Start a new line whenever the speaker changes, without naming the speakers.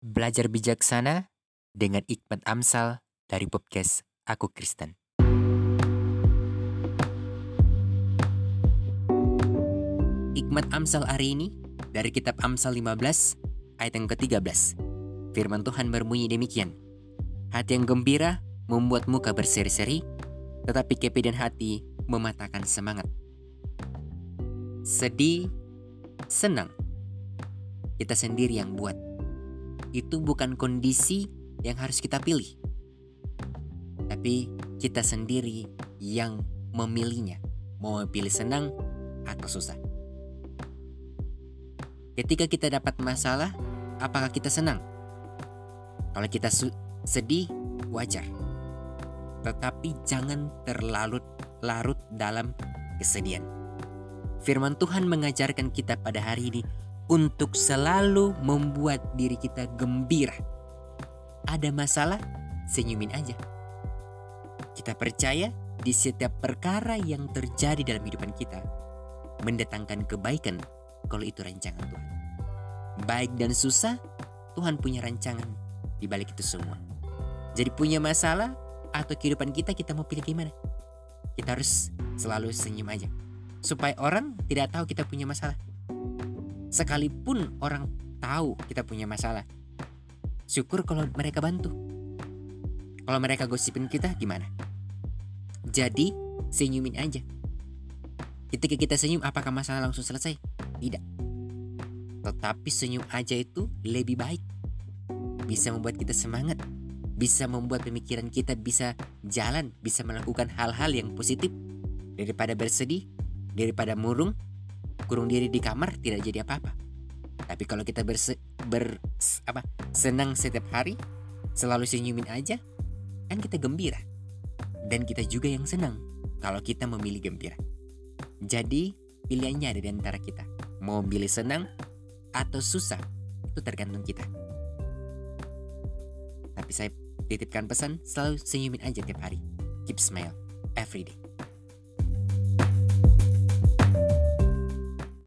Belajar bijaksana dengan Hikmat Amsal dari podcast Aku Kristen. Hikmat Amsal hari ini dari kitab Amsal 15 ayat yang ke-13. Firman Tuhan berbunyi demikian. Hati yang gembira membuat muka berseri-seri, tetapi kepedan hati mematahkan semangat. Sedih, senang, kita sendiri yang buat. Itu bukan kondisi yang harus kita pilih. Tapi kita sendiri yang memilihnya. Mau pilih senang atau susah. Ketika kita dapat masalah, apakah kita senang? Kalau kita sedih, wajar. Tetapi jangan terlalu larut dalam kesedihan. Firman Tuhan mengajarkan kita pada hari ini untuk selalu membuat diri kita gembira. Ada masalah, senyumin aja. Kita percaya di setiap perkara yang terjadi dalam kehidupan kita mendatangkan kebaikan kalau itu rancangan Tuhan. Baik dan susah, Tuhan punya rancangan di balik itu semua. Jadi punya masalah atau kehidupan kita kita mau pilih gimana? Kita harus selalu senyum aja. Supaya orang tidak tahu kita punya masalah. Sekalipun orang tahu kita punya masalah. Syukur kalau mereka bantu. Kalau mereka gosipin kita gimana? Jadi senyumin aja. Ketika kita senyum apakah masalah langsung selesai? Tidak. Tetapi senyum aja itu lebih baik. Bisa membuat kita semangat. Bisa membuat pemikiran kita bisa jalan. Bisa melakukan hal-hal yang positif. Daripada bersedih. Daripada murung. Kurung diri di kamar tidak jadi apa-apa. Tapi kalau kita berse, ber, apa, senang setiap hari. Selalu senyumin aja. Kan kita gembira. Dan kita juga yang senang. Kalau kita memilih gembira. Jadi pilihannya ada di antara kita. Mau pilih senang atau susah itu tergantung kita. Tapi saya titipkan pesan selalu senyumin aja tiap hari. Keep smile every day.